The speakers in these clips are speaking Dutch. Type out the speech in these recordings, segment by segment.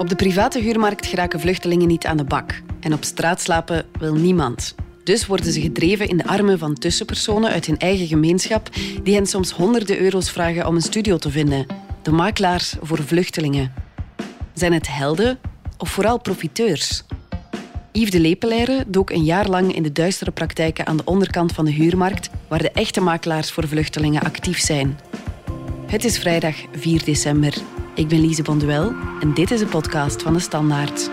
Op de private huurmarkt geraken vluchtelingen niet aan de bak. En op straat slapen wil niemand. Dus worden ze gedreven in de armen van tussenpersonen uit hun eigen gemeenschap die hen soms honderden euro's vragen om een studio te vinden. De makelaars voor vluchtelingen. Zijn het helden of vooral profiteurs? Yves de Lepelaire dook een jaar lang in de duistere praktijken aan de onderkant van de huurmarkt, waar de echte makelaars voor vluchtelingen actief zijn. Het is vrijdag 4 december. Ik ben Lise Bonduel en dit is de podcast van de Standaard.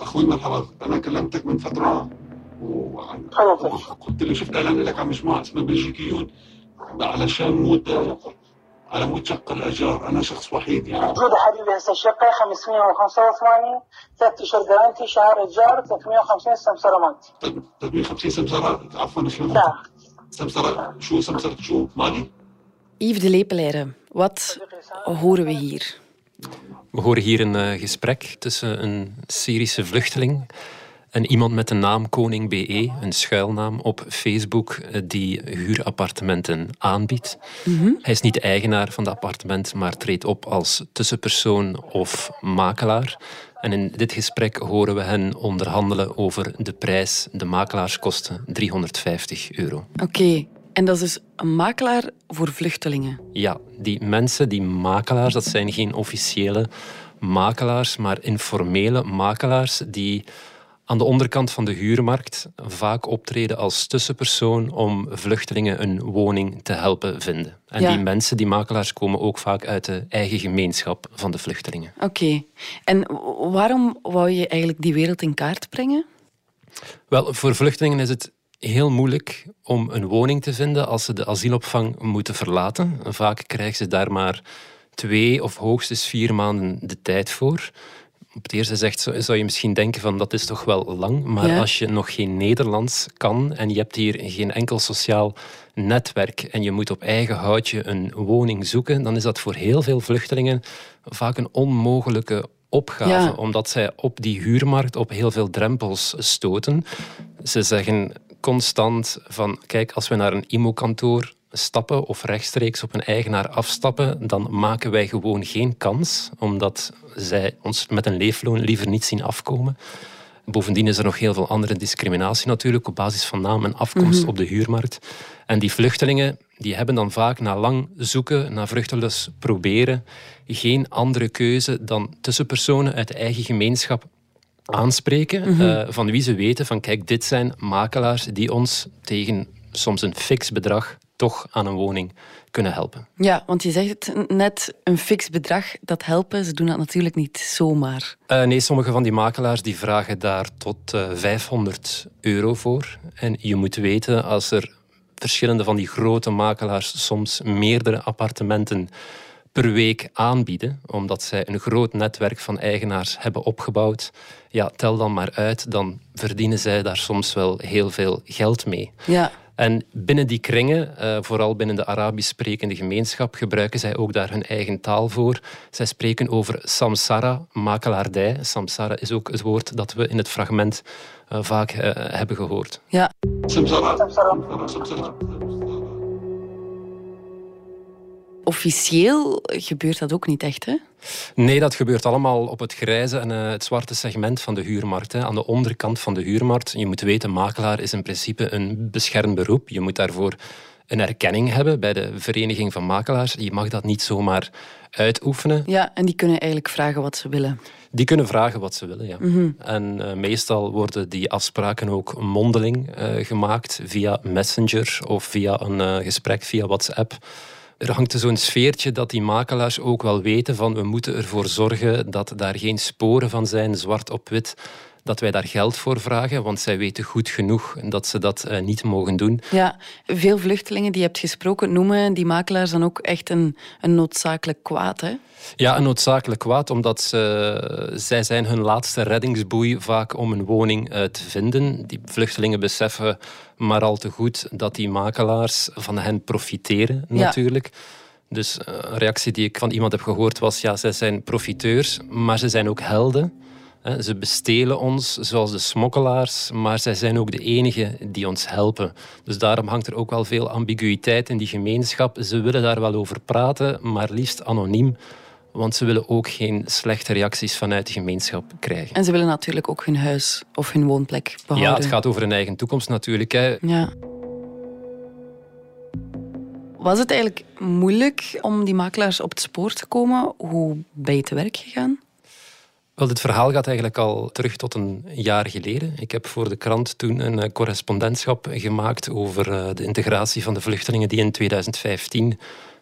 اخوي مرحبا انا كلمتك من فتره وعن- خلاص. قلت لي شفت اعلان لك على مجموعه اسمها بلجيكيون علشان مود على مود شق الأجار. أنا شخص وحيد يعني. موجودة حبيبي هسه الشقة 585 ثلاث اشهر جارانتي شهر إيجار 350 سمسرة مالتي طيب 350 سمسرة. عفوا شلون نعم. سمسرة. شو سمسرة؟ شو؟ مالي؟ Yves de Lepelaire, wat horen we hier? We horen hier een eh, gesprek tussen een Syrische vluchteling en iemand met de naam Koning BE, een schuilnaam op Facebook, eh, die huurappartementen aanbiedt. Hij is niet eigenaar van het appartement, maar treedt op als tussenpersoon of makelaar. En in dit gesprek horen we hen onderhandelen over de prijs, de makelaarskosten, 350 euro. Oké, en dat is dus een makelaar voor vluchtelingen. Ja, die mensen, die makelaars, dat zijn geen officiële makelaars, maar informele makelaars die aan de onderkant van de huurmarkt vaak optreden als tussenpersoon om vluchtelingen een woning te helpen vinden. En Ja. die mensen, die makelaars, komen ook vaak uit de eigen gemeenschap van de vluchtelingen. Oké, en waarom wou je eigenlijk die wereld in kaart brengen? Wel, voor vluchtelingen is het heel moeilijk om een woning te vinden als ze de asielopvang moeten verlaten. Vaak krijgen ze daar maar twee of hoogstens vier maanden de tijd voor. Op het eerste zicht zou zou je misschien denken van dat is toch wel lang, maar Ja. als je nog geen Nederlands kan en je hebt hier geen enkel sociaal netwerk en je moet op eigen houtje een woning zoeken, dan is dat voor heel veel vluchtelingen vaak een onmogelijke opgave, Ja. omdat zij op die huurmarkt op heel veel drempels stoten. Ze zeggen constant van, kijk, als we naar een IMO-kantoor stappen of rechtstreeks op een eigenaar afstappen, dan maken wij gewoon geen kans, omdat zij ons met een leefloon liever niet zien afkomen. Bovendien is er nog heel veel andere discriminatie natuurlijk op basis van naam en afkomst op de huurmarkt. En die vluchtelingen die hebben dan vaak na lang zoeken, na vruchteloos proberen, geen andere keuze dan tussenpersonen uit de eigen gemeenschap aanspreken, eh, van wie ze weten van kijk, dit zijn makelaars die ons tegen soms een fix bedrag toch aan een woning kunnen helpen. Ja, want je zegt het net, een fix bedrag, dat helpen, ze doen dat natuurlijk niet zomaar. Eh, nee, sommige van die makelaars die vragen daar tot eh, 500 euro voor. En je moet weten, als er verschillende van die grote makelaars soms meerdere appartementen per week aanbieden, omdat zij een groot netwerk van eigenaars hebben opgebouwd, ja, tel dan maar uit, dan verdienen zij daar soms wel heel veel geld mee. Ja, en binnen die kringen, eh, vooral binnen de Arabisch sprekende gemeenschap, gebruiken zij ook daar hun eigen taal voor. Zij spreken over samsara, makelaardij. Samsara is ook het woord dat we in het fragment eh, vaak eh, hebben gehoord. Ja. Samsara. Officieel gebeurt dat ook niet echt, hè? Nee, dat gebeurt allemaal op het grijze en eh, het zwarte segment van de huurmarkt. Hè. Aan de onderkant van de huurmarkt. Je moet weten, makelaar is in principe een beschermd beroep. Je moet daarvoor een erkenning hebben bij de Vereniging van Makelaars. Je mag dat niet zomaar uitoefenen. Ja, en die kunnen eigenlijk vragen wat ze willen. Die kunnen vragen wat ze willen, ja. En eh, meestal worden die afspraken ook mondeling eh, gemaakt via Messenger of via een gesprek via WhatsApp. Er hangt zo'n sfeertje dat die makelaars ook wel weten van we moeten ervoor zorgen dat daar geen sporen van zijn, zwart op wit, dat wij daar geld voor vragen, want zij weten goed genoeg dat ze dat eh, niet mogen doen. Ja, veel vluchtelingen die je hebt gesproken noemen die makelaars dan ook echt een, een noodzakelijk kwaad, hè? Ja, een noodzakelijk kwaad, omdat ze, zij zijn hun laatste reddingsboei vaak om een woning eh, te vinden. Die vluchtelingen beseffen maar al te goed dat die makelaars van hen profiteren, Ja. natuurlijk. Dus eh, een reactie die ik van iemand heb gehoord was, ja, zij zijn profiteurs, maar ze zijn ook helden. Ze bestelen ons zoals de smokkelaars, maar zij zijn ook de enigen die ons helpen. Dus daarom hangt er ook wel veel ambiguïteit in die gemeenschap. Ze willen daar wel over praten, maar liefst anoniem. Want ze willen ook geen slechte reacties vanuit de gemeenschap krijgen. En ze willen natuurlijk ook hun huis of hun woonplek behouden. Ja, het gaat over hun eigen toekomst natuurlijk. Hè. Ja. Was het eigenlijk moeilijk om die makelaars op het spoor te komen? Hoe ben je te werk gegaan? Wel, dit verhaal gaat eigenlijk al terug tot een jaar geleden. Ik heb voor de krant toen een eh, correspondentschap gemaakt over eh, de integratie van de vluchtelingen die in 2015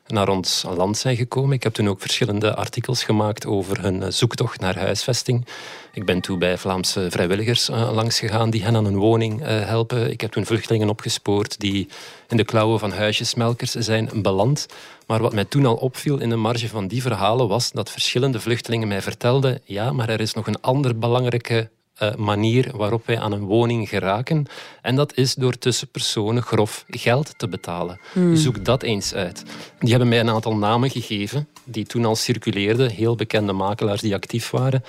naar ons land zijn gekomen. Ik heb toen ook verschillende artikels gemaakt over hun eh, zoektocht naar huisvesting. Ik ben toen bij Vlaamse vrijwilligers uh, langs gegaan die hen aan een woning helpen. Ik heb toen vluchtelingen opgespoord die in de klauwen van huisjesmelkers zijn beland. Maar wat mij toen al opviel in de marge van die verhalen was dat verschillende vluchtelingen mij vertelden: ja, maar er is nog een andere belangrijke uh, manier waarop wij aan een woning geraken. En dat is door tussenpersonen grof geld te betalen. Hmm. Zoek dat eens uit. Die hebben mij een aantal namen gegeven die toen al circuleerden, heel bekende makelaars die actief waren.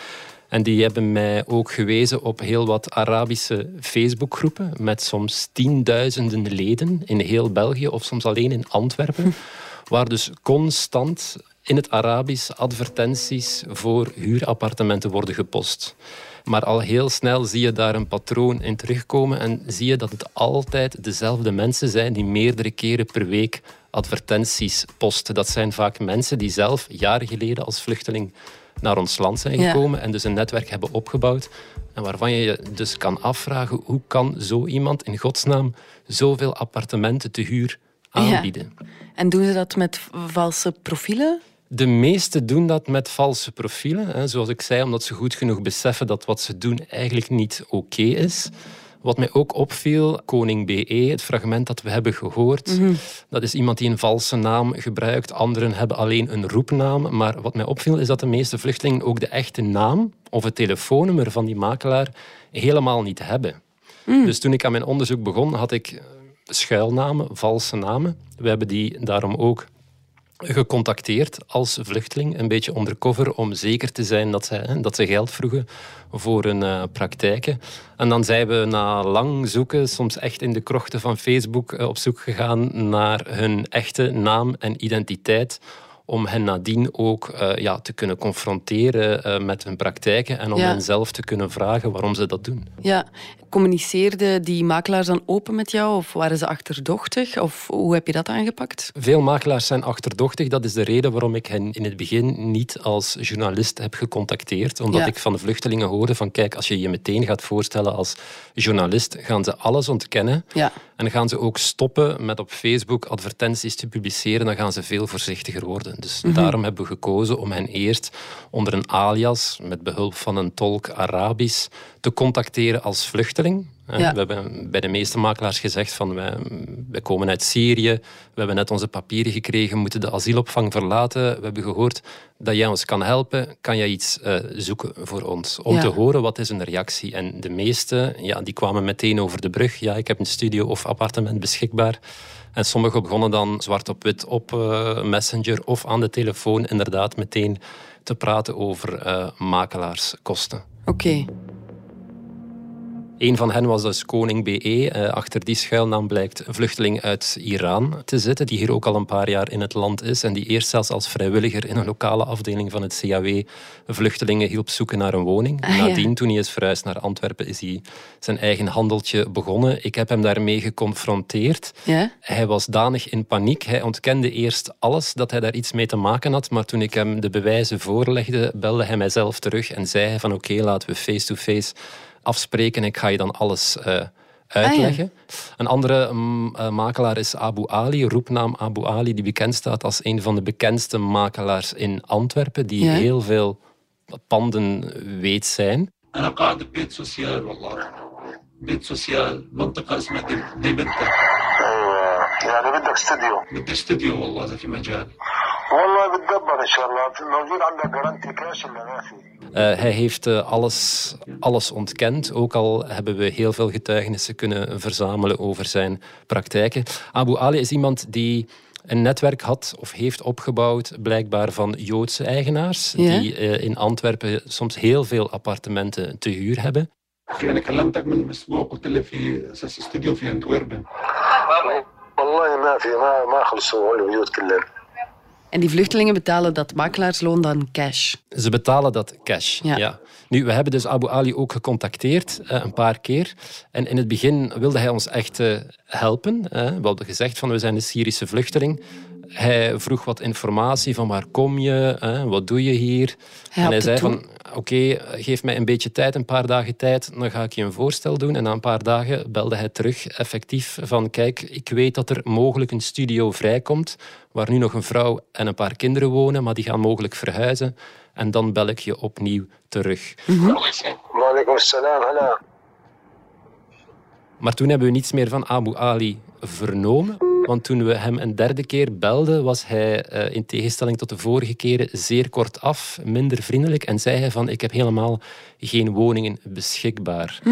En die hebben mij ook gewezen op heel wat Arabische Facebookgroepen met soms tienduizenden leden in heel België of soms alleen in Antwerpen waar dus constant in het Arabisch advertenties voor huurappartementen worden gepost. Maar al heel snel zie je daar een patroon in terugkomen en zie je dat het altijd dezelfde mensen zijn die meerdere keren per week advertenties posten. Dat zijn vaak mensen die zelf jaren geleden als vluchteling naar ons land zijn gekomen en dus een netwerk hebben opgebouwd. En waarvan je je dus kan afvragen, hoe kan zo iemand in godsnaam zoveel appartementen te huur aanbieden. En doen ze dat met valse profielen? De meesten doen dat met valse profielen. Hè. Zoals ik zei, omdat ze goed genoeg beseffen dat wat ze doen eigenlijk niet oké is. Wat mij ook opviel, Koning BE, het fragment dat we hebben gehoord, mhm. dat is iemand die een valse naam gebruikt. Anderen hebben alleen een roepnaam. Maar wat mij opviel is dat de meeste vluchtelingen ook de echte naam of het telefoonnummer van die makelaar helemaal niet hebben. Mm. Dus toen ik aan mijn onderzoek begon, had ik schuilnamen, valse namen. We hebben die daarom ook gecontacteerd als vluchteling, een beetje undercover, om zeker te zijn dat ze, dat ze geld vroegen voor hun uh, praktijken. En dan zijn we na lang zoeken, soms echt in de krochten van Facebook, uh, op zoek gegaan naar hun echte naam en identiteit om hen nadien ook uh, ja, te kunnen confronteren uh, met hun praktijken en om hen zelf te kunnen vragen waarom ze dat doen. Ja, communiceerden die makelaars dan open met jou of waren ze achterdochtig? Of hoe heb je dat aangepakt? Veel makelaars zijn achterdochtig. Dat is de reden waarom ik hen in het begin niet als journalist heb gecontacteerd. Omdat ik van de vluchtelingen hoorde van kijk, als je je meteen gaat voorstellen als journalist, gaan ze alles ontkennen. Ja. En gaan ze ook stoppen met op Facebook advertenties te publiceren. Dan gaan ze veel voorzichtiger worden. Dus mhm. daarom hebben we gekozen om hen eerst onder een alias, met behulp van een tolk Arabisch, te contacteren als vluchteling. We hebben bij de meeste makelaars gezegd van wij, wij, komen uit Syrië, we hebben net onze papieren gekregen, moeten de asielopvang verlaten. We hebben gehoord dat jij ons kan helpen, kan jij iets uh, zoeken voor ons? Om te horen wat is een reactie. En de meeste, ja, die kwamen meteen over de brug. Ja, ik heb een studio of appartement beschikbaar. En sommigen begonnen dan zwart op wit op uh, Messenger of aan de telefoon inderdaad meteen te praten over uh, makelaarskosten. Oké. Een van hen was dus Koning BE. Eh, achter die schuilnaam blijkt een vluchteling uit Iran te zitten, die hier ook al een paar jaar in het land is en die eerst zelfs als vrijwilliger in een lokale afdeling van het CAW vluchtelingen hielp zoeken naar een woning. Ah, Nadien, toen hij is verhuisd naar Antwerpen, is hij zijn eigen handeltje begonnen. Ik heb hem daarmee geconfronteerd. Ja? Hij was danig in paniek. Hij ontkende eerst alles dat hij daar iets mee te maken had, maar toen ik hem de bewijzen voorlegde, belde hij mijzelf terug en zei hij van oké, laten we face-to-face afspreken. Ik ga je dan alles uh, uitleggen. Ah, een andere mm, eh, makelaar is Abu Ali, roepnaam Abu Ali, die bekend staat als een van de bekendste makelaars in Antwerpen, die ja. heel veel panden weet zijn. أنا قاعد ببيت سوسيال والله بيت سوسيال منطقة اسمها ديبنتا يعني بدك استوديو بدي استوديو والله إذا في مجال والله بتدبر إن شاء الله موجود عندك جارانتي كاش ولا ما في uh, hij heeft uh, alles, alles ontkend, ook al hebben we heel veel getuigenissen kunnen verzamelen over zijn praktijken. Abu Ali is iemand die een netwerk had of heeft opgebouwd, blijkbaar van Joodse eigenaars, die uh, in Antwerpen soms heel veel appartementen te huur hebben. في انا كلمتك من اسبوع قلت لي في اساس استوديو في انتوربن والله ما في ما ما خلصوا البيوت كلها en die vluchtelingen betalen dat makelaarsloon dan cash. Ze betalen dat cash, Ja. ja. Nu, we hebben dus Abu Ali ook gecontacteerd, eh, een paar keer. En in het begin wilde hij ons echt eh, helpen. we hadden gezegd van we zijn een Syrische vluchteling. Hij vroeg wat informatie van waar kom je, eh, wat doe je hier. en hij zei toe. van oké, geef mij een beetje tijd, een paar dagen tijd, dan ga ik je een voorstel doen. En na een paar dagen belde hij terug, effectief, van kijk, ik weet dat er mogelijk een studio vrijkomt, waar nu nog een vrouw en een paar kinderen wonen, maar die gaan mogelijk verhuizen. En dan bel ik je opnieuw terug. Maar toen hebben we niets meer van Abu Ali vernomen. Want toen we hem een derde keer belden, was hij eh, in tegenstelling tot de vorige keren zeer kort af, minder vriendelijk. En zei hij van, ik heb helemaal geen woningen beschikbaar.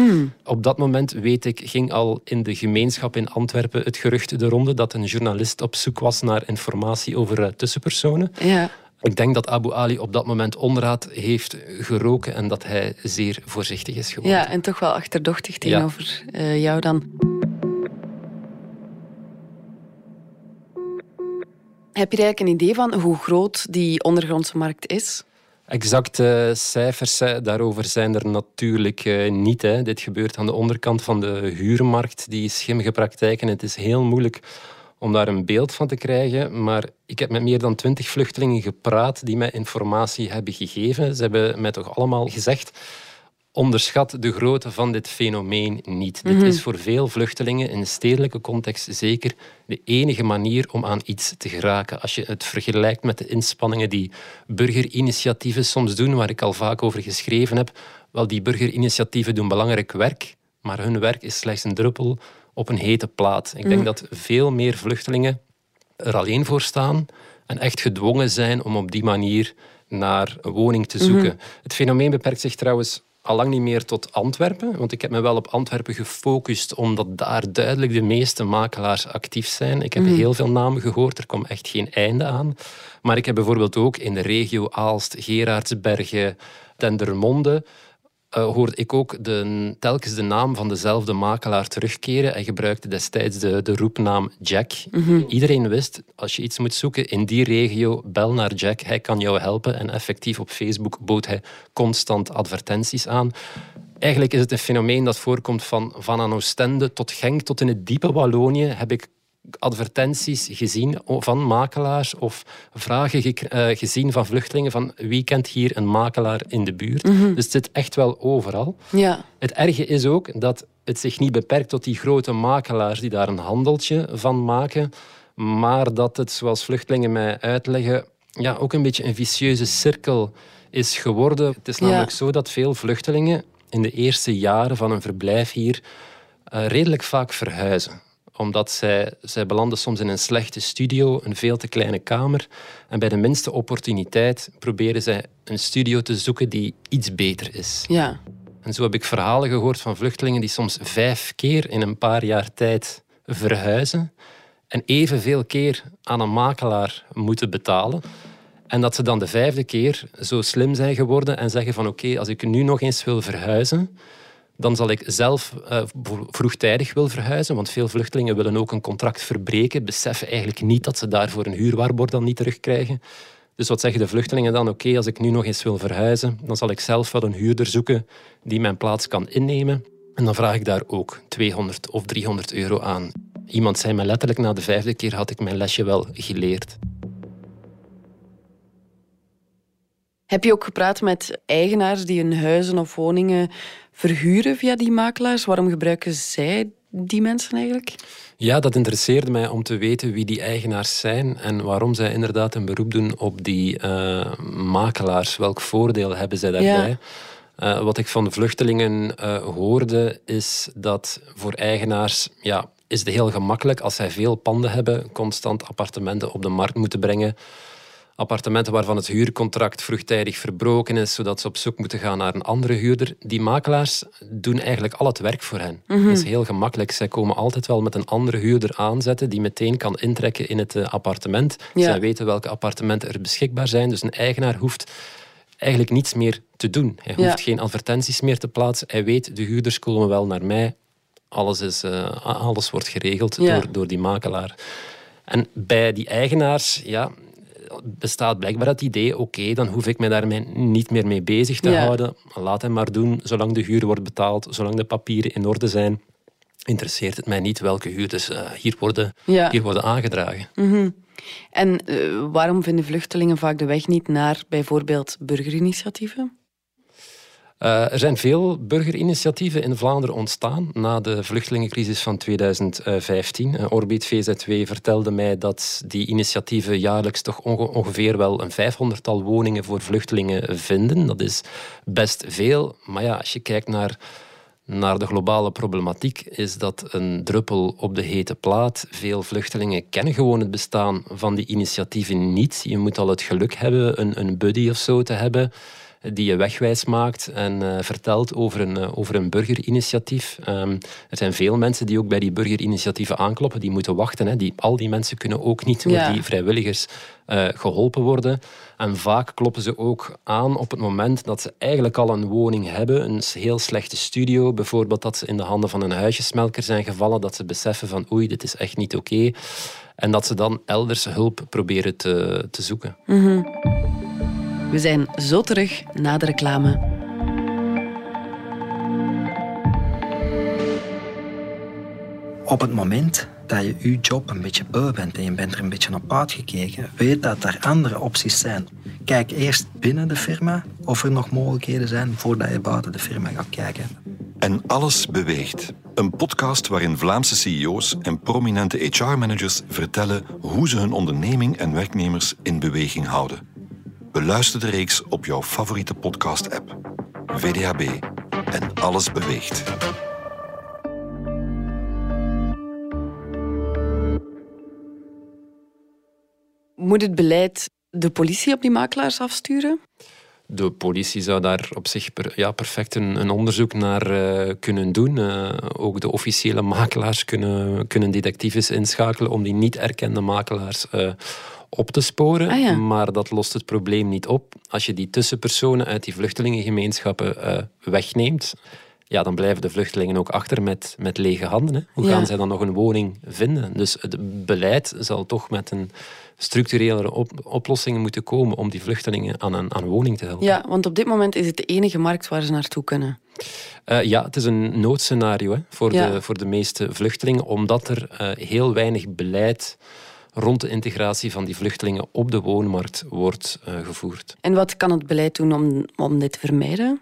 Op dat moment, weet ik, ging al in de gemeenschap in Antwerpen het gerucht de ronde dat een journalist op zoek was naar informatie over eh, tussenpersonen. Ja. Ik denk dat Abu Ali op dat moment onderraad heeft geroken en dat hij zeer voorzichtig is geworden. ja, en toch wel achterdochtig tegenover eh, jou dan. Heb je eigenlijk een idee van hoe groot die ondergrondse markt is? Exacte cijfers daarover zijn er natuurlijk eh, niet. Hè. Dit gebeurt aan de onderkant van de huurmarkt, die schimmige praktijken. Het is heel moeilijk om daar een beeld van te krijgen. Maar ik heb met meer dan twintig vluchtelingen gepraat die mij informatie hebben gegeven. Ze hebben mij toch allemaal gezegd... Onderschat de grootte van dit fenomeen niet. Dit is voor veel vluchtelingen in de stedelijke context zeker de enige manier om aan iets te geraken. Als je het vergelijkt met de inspanningen die burgerinitiatieven soms doen, waar ik al vaak over geschreven heb, wel, die burgerinitiatieven doen belangrijk werk, maar hun werk is slechts een druppel op een hete plaat. Ik denk dat veel meer vluchtelingen er alleen voor staan en echt gedwongen zijn om op die manier naar een woning te zoeken. Het fenomeen beperkt zich trouwens al lang niet meer tot Antwerpen, want ik heb me wel op Antwerpen gefocust omdat daar duidelijk de meeste makelaars actief zijn. Ik heb heel veel namen gehoord, er komt echt geen einde aan. Maar ik heb bijvoorbeeld ook in de regio Aalst, Gerardsbergen, Dendermonde eh, hoorde ik ook de, telkens de naam van dezelfde makelaar terugkeren en gebruikte destijds de, de roepnaam Jack. Iedereen wist, als je iets moet zoeken in die regio, bel naar Jack, hij kan jou helpen. En effectief op Facebook bood hij constant advertenties aan. Eigenlijk is het een fenomeen dat voorkomt van, van aan Oostende tot Genk, tot in het diepe Wallonië heb ik advertenties gezien van makelaars of vragen eh, gezien van vluchtelingen van wie kent hier een makelaar in de buurt. Dus het zit echt wel overal. Ja. Het erge is ook dat het zich niet beperkt tot die grote makelaars die daar een handeltje van maken, maar dat het, zoals vluchtelingen mij uitleggen, ja, ook een beetje een vicieuze cirkel is geworden. Het is namelijk zo dat veel vluchtelingen in de eerste jaren van hun verblijf hier eh, redelijk vaak verhuizen omdat zij, zij belanden soms in een slechte studio, een veel te kleine kamer. En bij de minste opportuniteit proberen zij een studio te zoeken die iets beter is. Ja. En zo heb ik verhalen gehoord van vluchtelingen die soms vijf keer in een paar jaar tijd verhuizen en evenveel keer aan een makelaar moeten betalen. En dat ze dan de vijfde keer zo slim zijn geworden en zeggen van oké, als ik nu nog eens wil verhuizen, dan zal ik zelf eh, vro- vroegtijdig wil verhuizen, want veel vluchtelingen willen ook een contract verbreken, beseffen eigenlijk niet dat ze daarvoor een huurwaarborg dan niet terugkrijgen. Dus wat zeggen de vluchtelingen dan? Oké, als ik nu nog eens wil verhuizen, dan zal ik zelf wel een huurder zoeken die mijn plaats kan innemen. En dan vraag ik daar ook 200 of 300 euro aan. Iemand zei me letterlijk na de vijfde keer had ik mijn lesje wel geleerd. Heb je ook gepraat met eigenaars die hun huizen of woningen verhuren via die makelaars? Waarom gebruiken zij die mensen eigenlijk? Ja, dat interesseerde mij om te weten wie die eigenaars zijn en waarom zij inderdaad een beroep doen op die eh, makelaars. Welk voordeel hebben zij daarbij? Ja. Eh, wat ik van de vluchtelingen eh, hoorde, is dat voor eigenaars ja, is het heel gemakkelijk als zij veel panden hebben, constant appartementen op de markt moeten brengen. Appartementen waarvan het huurcontract vroegtijdig verbroken is, zodat ze op zoek moeten gaan naar een andere huurder. Die makelaars doen eigenlijk al het werk voor hen. Dat is heel gemakkelijk. Zij komen altijd wel met een andere huurder aanzetten die meteen kan intrekken in het eh, appartement. Ja. Zij weten welke appartementen er beschikbaar zijn. Dus een eigenaar hoeft eigenlijk niets meer te doen. Hij Ja. hoeft geen advertenties meer te plaatsen. Hij weet, de huurders komen wel naar mij. Alles, is, eh, alles wordt geregeld Ja. door, door die makelaar. En bij die eigenaars ja, bestaat blijkbaar het idee, oké, dan hoef ik mij daarmee niet meer mee bezig te Ja. houden. Laat hem maar doen, zolang de huur wordt betaald, zolang de papieren in orde zijn. Interesseert het mij niet welke huurders eh, hier, worden, Ja. hier worden aangedragen. En eh, waarom vinden vluchtelingen vaak de weg niet naar bijvoorbeeld burgerinitiatieven? Eh, er zijn veel burgerinitiatieven in Vlaanderen ontstaan na de vluchtelingencrisis van 2015. Eh, Orbit VZW vertelde mij dat die initiatieven jaarlijks toch onge- ongeveer wel een vijfhonderdtal woningen voor vluchtelingen vinden. Dat is best veel, maar ja, als je kijkt naar, naar de globale problematiek, is dat een druppel op de hete plaat. Veel vluchtelingen kennen gewoon het bestaan van die initiatieven niet. Je moet al het geluk hebben een, een buddy of zo te hebben die je wegwijs maakt en eh, vertelt over een, eh, over een burgerinitiatief. Ehm, er zijn veel mensen die ook bij die burgerinitiatieven aankloppen, die moeten wachten. Hè. Die, al die mensen kunnen ook niet door Ja. die vrijwilligers eh, geholpen worden. En vaak kloppen ze ook aan op het moment dat ze eigenlijk al een woning hebben, een heel slechte studio, bijvoorbeeld dat ze in de handen van een huisjesmelker zijn gevallen, dat ze beseffen van oei, dit is echt niet oké. En dat ze dan elders hulp proberen te, te zoeken. We zijn zo terug na de reclame. Op het moment dat je je job een beetje beu bent en je bent er een beetje op uitgekeken, weet dat er andere opties zijn. Kijk eerst binnen de firma of er nog mogelijkheden zijn voordat je buiten de firma gaat kijken. En alles beweegt. Een podcast waarin Vlaamse CEO's en prominente HR-managers vertellen hoe ze hun onderneming en werknemers in beweging houden. Beluister de reeks op jouw favoriete podcast-app. VDHB. En alles beweegt. Moet het beleid de politie op die makelaars afsturen? De politie zou daar op zich per, ja, perfect een, een onderzoek naar eh, kunnen doen. Eh, ook de officiële makelaars kunnen, kunnen detectives inschakelen om die niet erkende makelaars eh, op te sporen. Ah, ja. Maar dat lost het probleem niet op. Als je die tussenpersonen uit die vluchtelingengemeenschappen eh, wegneemt, ja, dan blijven de vluchtelingen ook achter met, met lege handen. Hè. Hoe Ja. gaan zij dan nog een woning vinden? Dus het beleid zal toch met een structurele op, oplossing moeten komen om die vluchtelingen aan een aan woning te helpen. Ja, want op dit moment is het de enige markt waar ze naartoe kunnen. Eh, ja, het is een noodscenario hè, voor, Ja. de, voor de meeste vluchtelingen, omdat er eh, heel weinig beleid rond de integratie van die vluchtelingen op de woonmarkt wordt eh, gevoerd. En wat kan het beleid doen om, om dit te vermijden?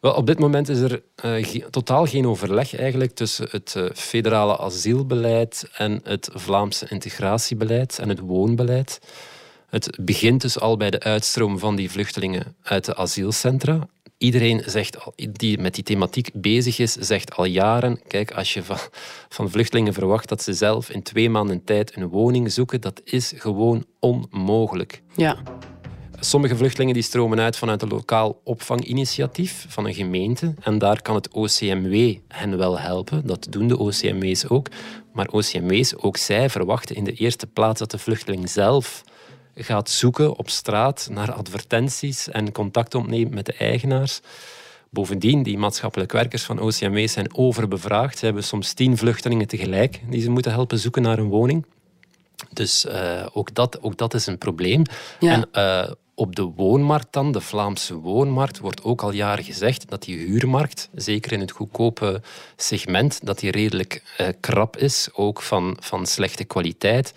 Wel, op dit moment is er eh, ge- totaal geen overleg eigenlijk tussen het eh, federale asielbeleid en het Vlaamse integratiebeleid en het woonbeleid. Het begint dus al bij de uitstroom van die vluchtelingen uit de asielcentra. Iedereen zegt al, die met die thematiek bezig is, zegt al jaren: kijk, als je van, van vluchtelingen verwacht dat ze zelf in twee maanden tijd een woning zoeken, dat is gewoon onmogelijk. Ja, Sommige vluchtelingen die stromen uit vanuit een lokaal opvanginitiatief van een gemeente. En daar kan het OCMW hen wel helpen. Dat doen de OCMW's ook. Maar OCMW's, ook zij, verwachten in de eerste plaats dat de vluchteling zelf gaat zoeken op straat naar advertenties en contact opneemt met de eigenaars. Bovendien, die maatschappelijk werkers van OCMW zijn overbevraagd. Ze hebben soms tien vluchtelingen tegelijk die ze moeten helpen zoeken naar een woning. Dus eh, ook, dat, ook dat is een probleem. Ja. En eh, op de woonmarkt dan, de Vlaamse woonmarkt, wordt ook al jaren gezegd dat die huurmarkt, zeker in het goedkope segment, dat die redelijk eh, krap is, ook van, van slechte kwaliteit.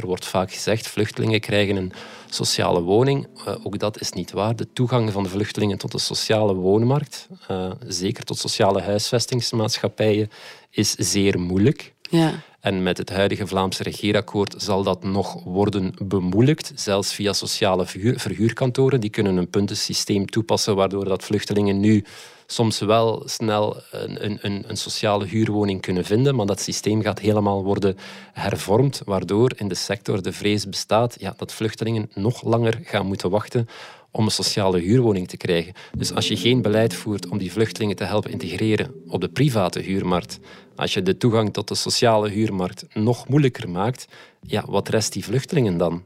Er wordt vaak gezegd, vluchtelingen krijgen een sociale woning. Eh, ook dat is niet waar. De toegang van de vluchtelingen tot de sociale woonmarkt, eh, zeker tot sociale huisvestingsmaatschappijen, is zeer moeilijk. ja. En met het huidige Vlaamse regeerakkoord zal dat nog worden bemoeilijkt, zelfs via sociale verhuurkantoren. Die kunnen een puntensysteem toepassen waardoor dat vluchtelingen nu soms wel snel een, een, een, sociale huurwoning kunnen vinden, maar dat systeem gaat helemaal worden hervormd, waardoor in de sector de vrees bestaat ja, dat vluchtelingen nog langer gaan moeten wachten om een sociale huurwoning te krijgen. Dus als je geen beleid voert om die vluchtelingen te helpen integreren op de private huurmarkt, als je de toegang tot de sociale huurmarkt nog moeilijker maakt, ja, wat rest die vluchtelingen dan?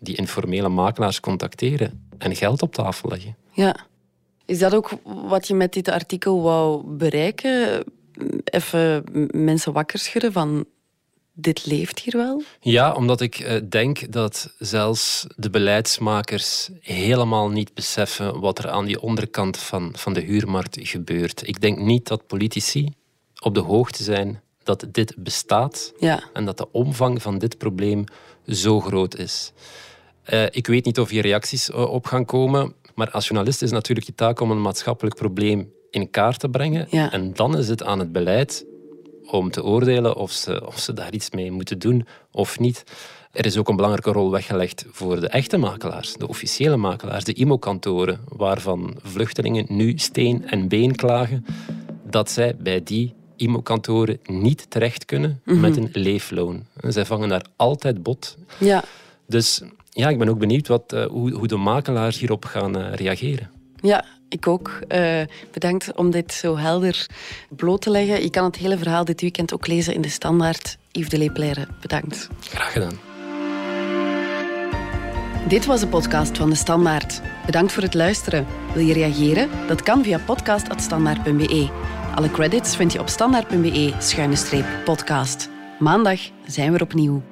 Die informele makelaars contacteren en geld op tafel leggen. Ja. Is dat ook wat je met dit artikel wou bereiken? Even mensen wakker schudden van dit leeft hier wel? Ja, omdat ik eh, denk dat zelfs de beleidsmakers helemaal niet beseffen wat er aan die onderkant van, van de huurmarkt gebeurt. Ik denk niet dat politici op de hoogte zijn dat dit bestaat ja. en dat de omvang van dit probleem zo groot is. Uh, ik weet niet of hier reacties eh, op gaan komen, maar als journalist is natuurlijk je taak om een maatschappelijk probleem in kaart te brengen. Ja. En dan is het aan het beleid om te oordelen of ze, of ze daar iets mee moeten doen of niet. Er is ook een belangrijke rol weggelegd voor de echte makelaars, de officiële makelaars, de IMO-kantoren, waarvan vluchtelingen nu steen en been klagen dat zij bij die IMO-kantoren niet terecht kunnen Mhm. met een leefloon. Zij vangen daar altijd bot. Ja. Dus ja, ik ben ook benieuwd wat, uh, hoe, hoe de makelaars hierop gaan uh, reageren. Ja, ik ook. Uh, bedankt om dit zo helder bloot te leggen. Je kan het hele verhaal dit weekend ook lezen in de Standaard. Yves de Leepleire, bedankt. Graag gedaan. Dit was de podcast van de Standaard. Bedankt voor het luisteren. Wil je reageren? Dat kan via podcast.standaard.be. Alle credits vind je op standaard.be-podcast. Maandag zijn we opnieuw.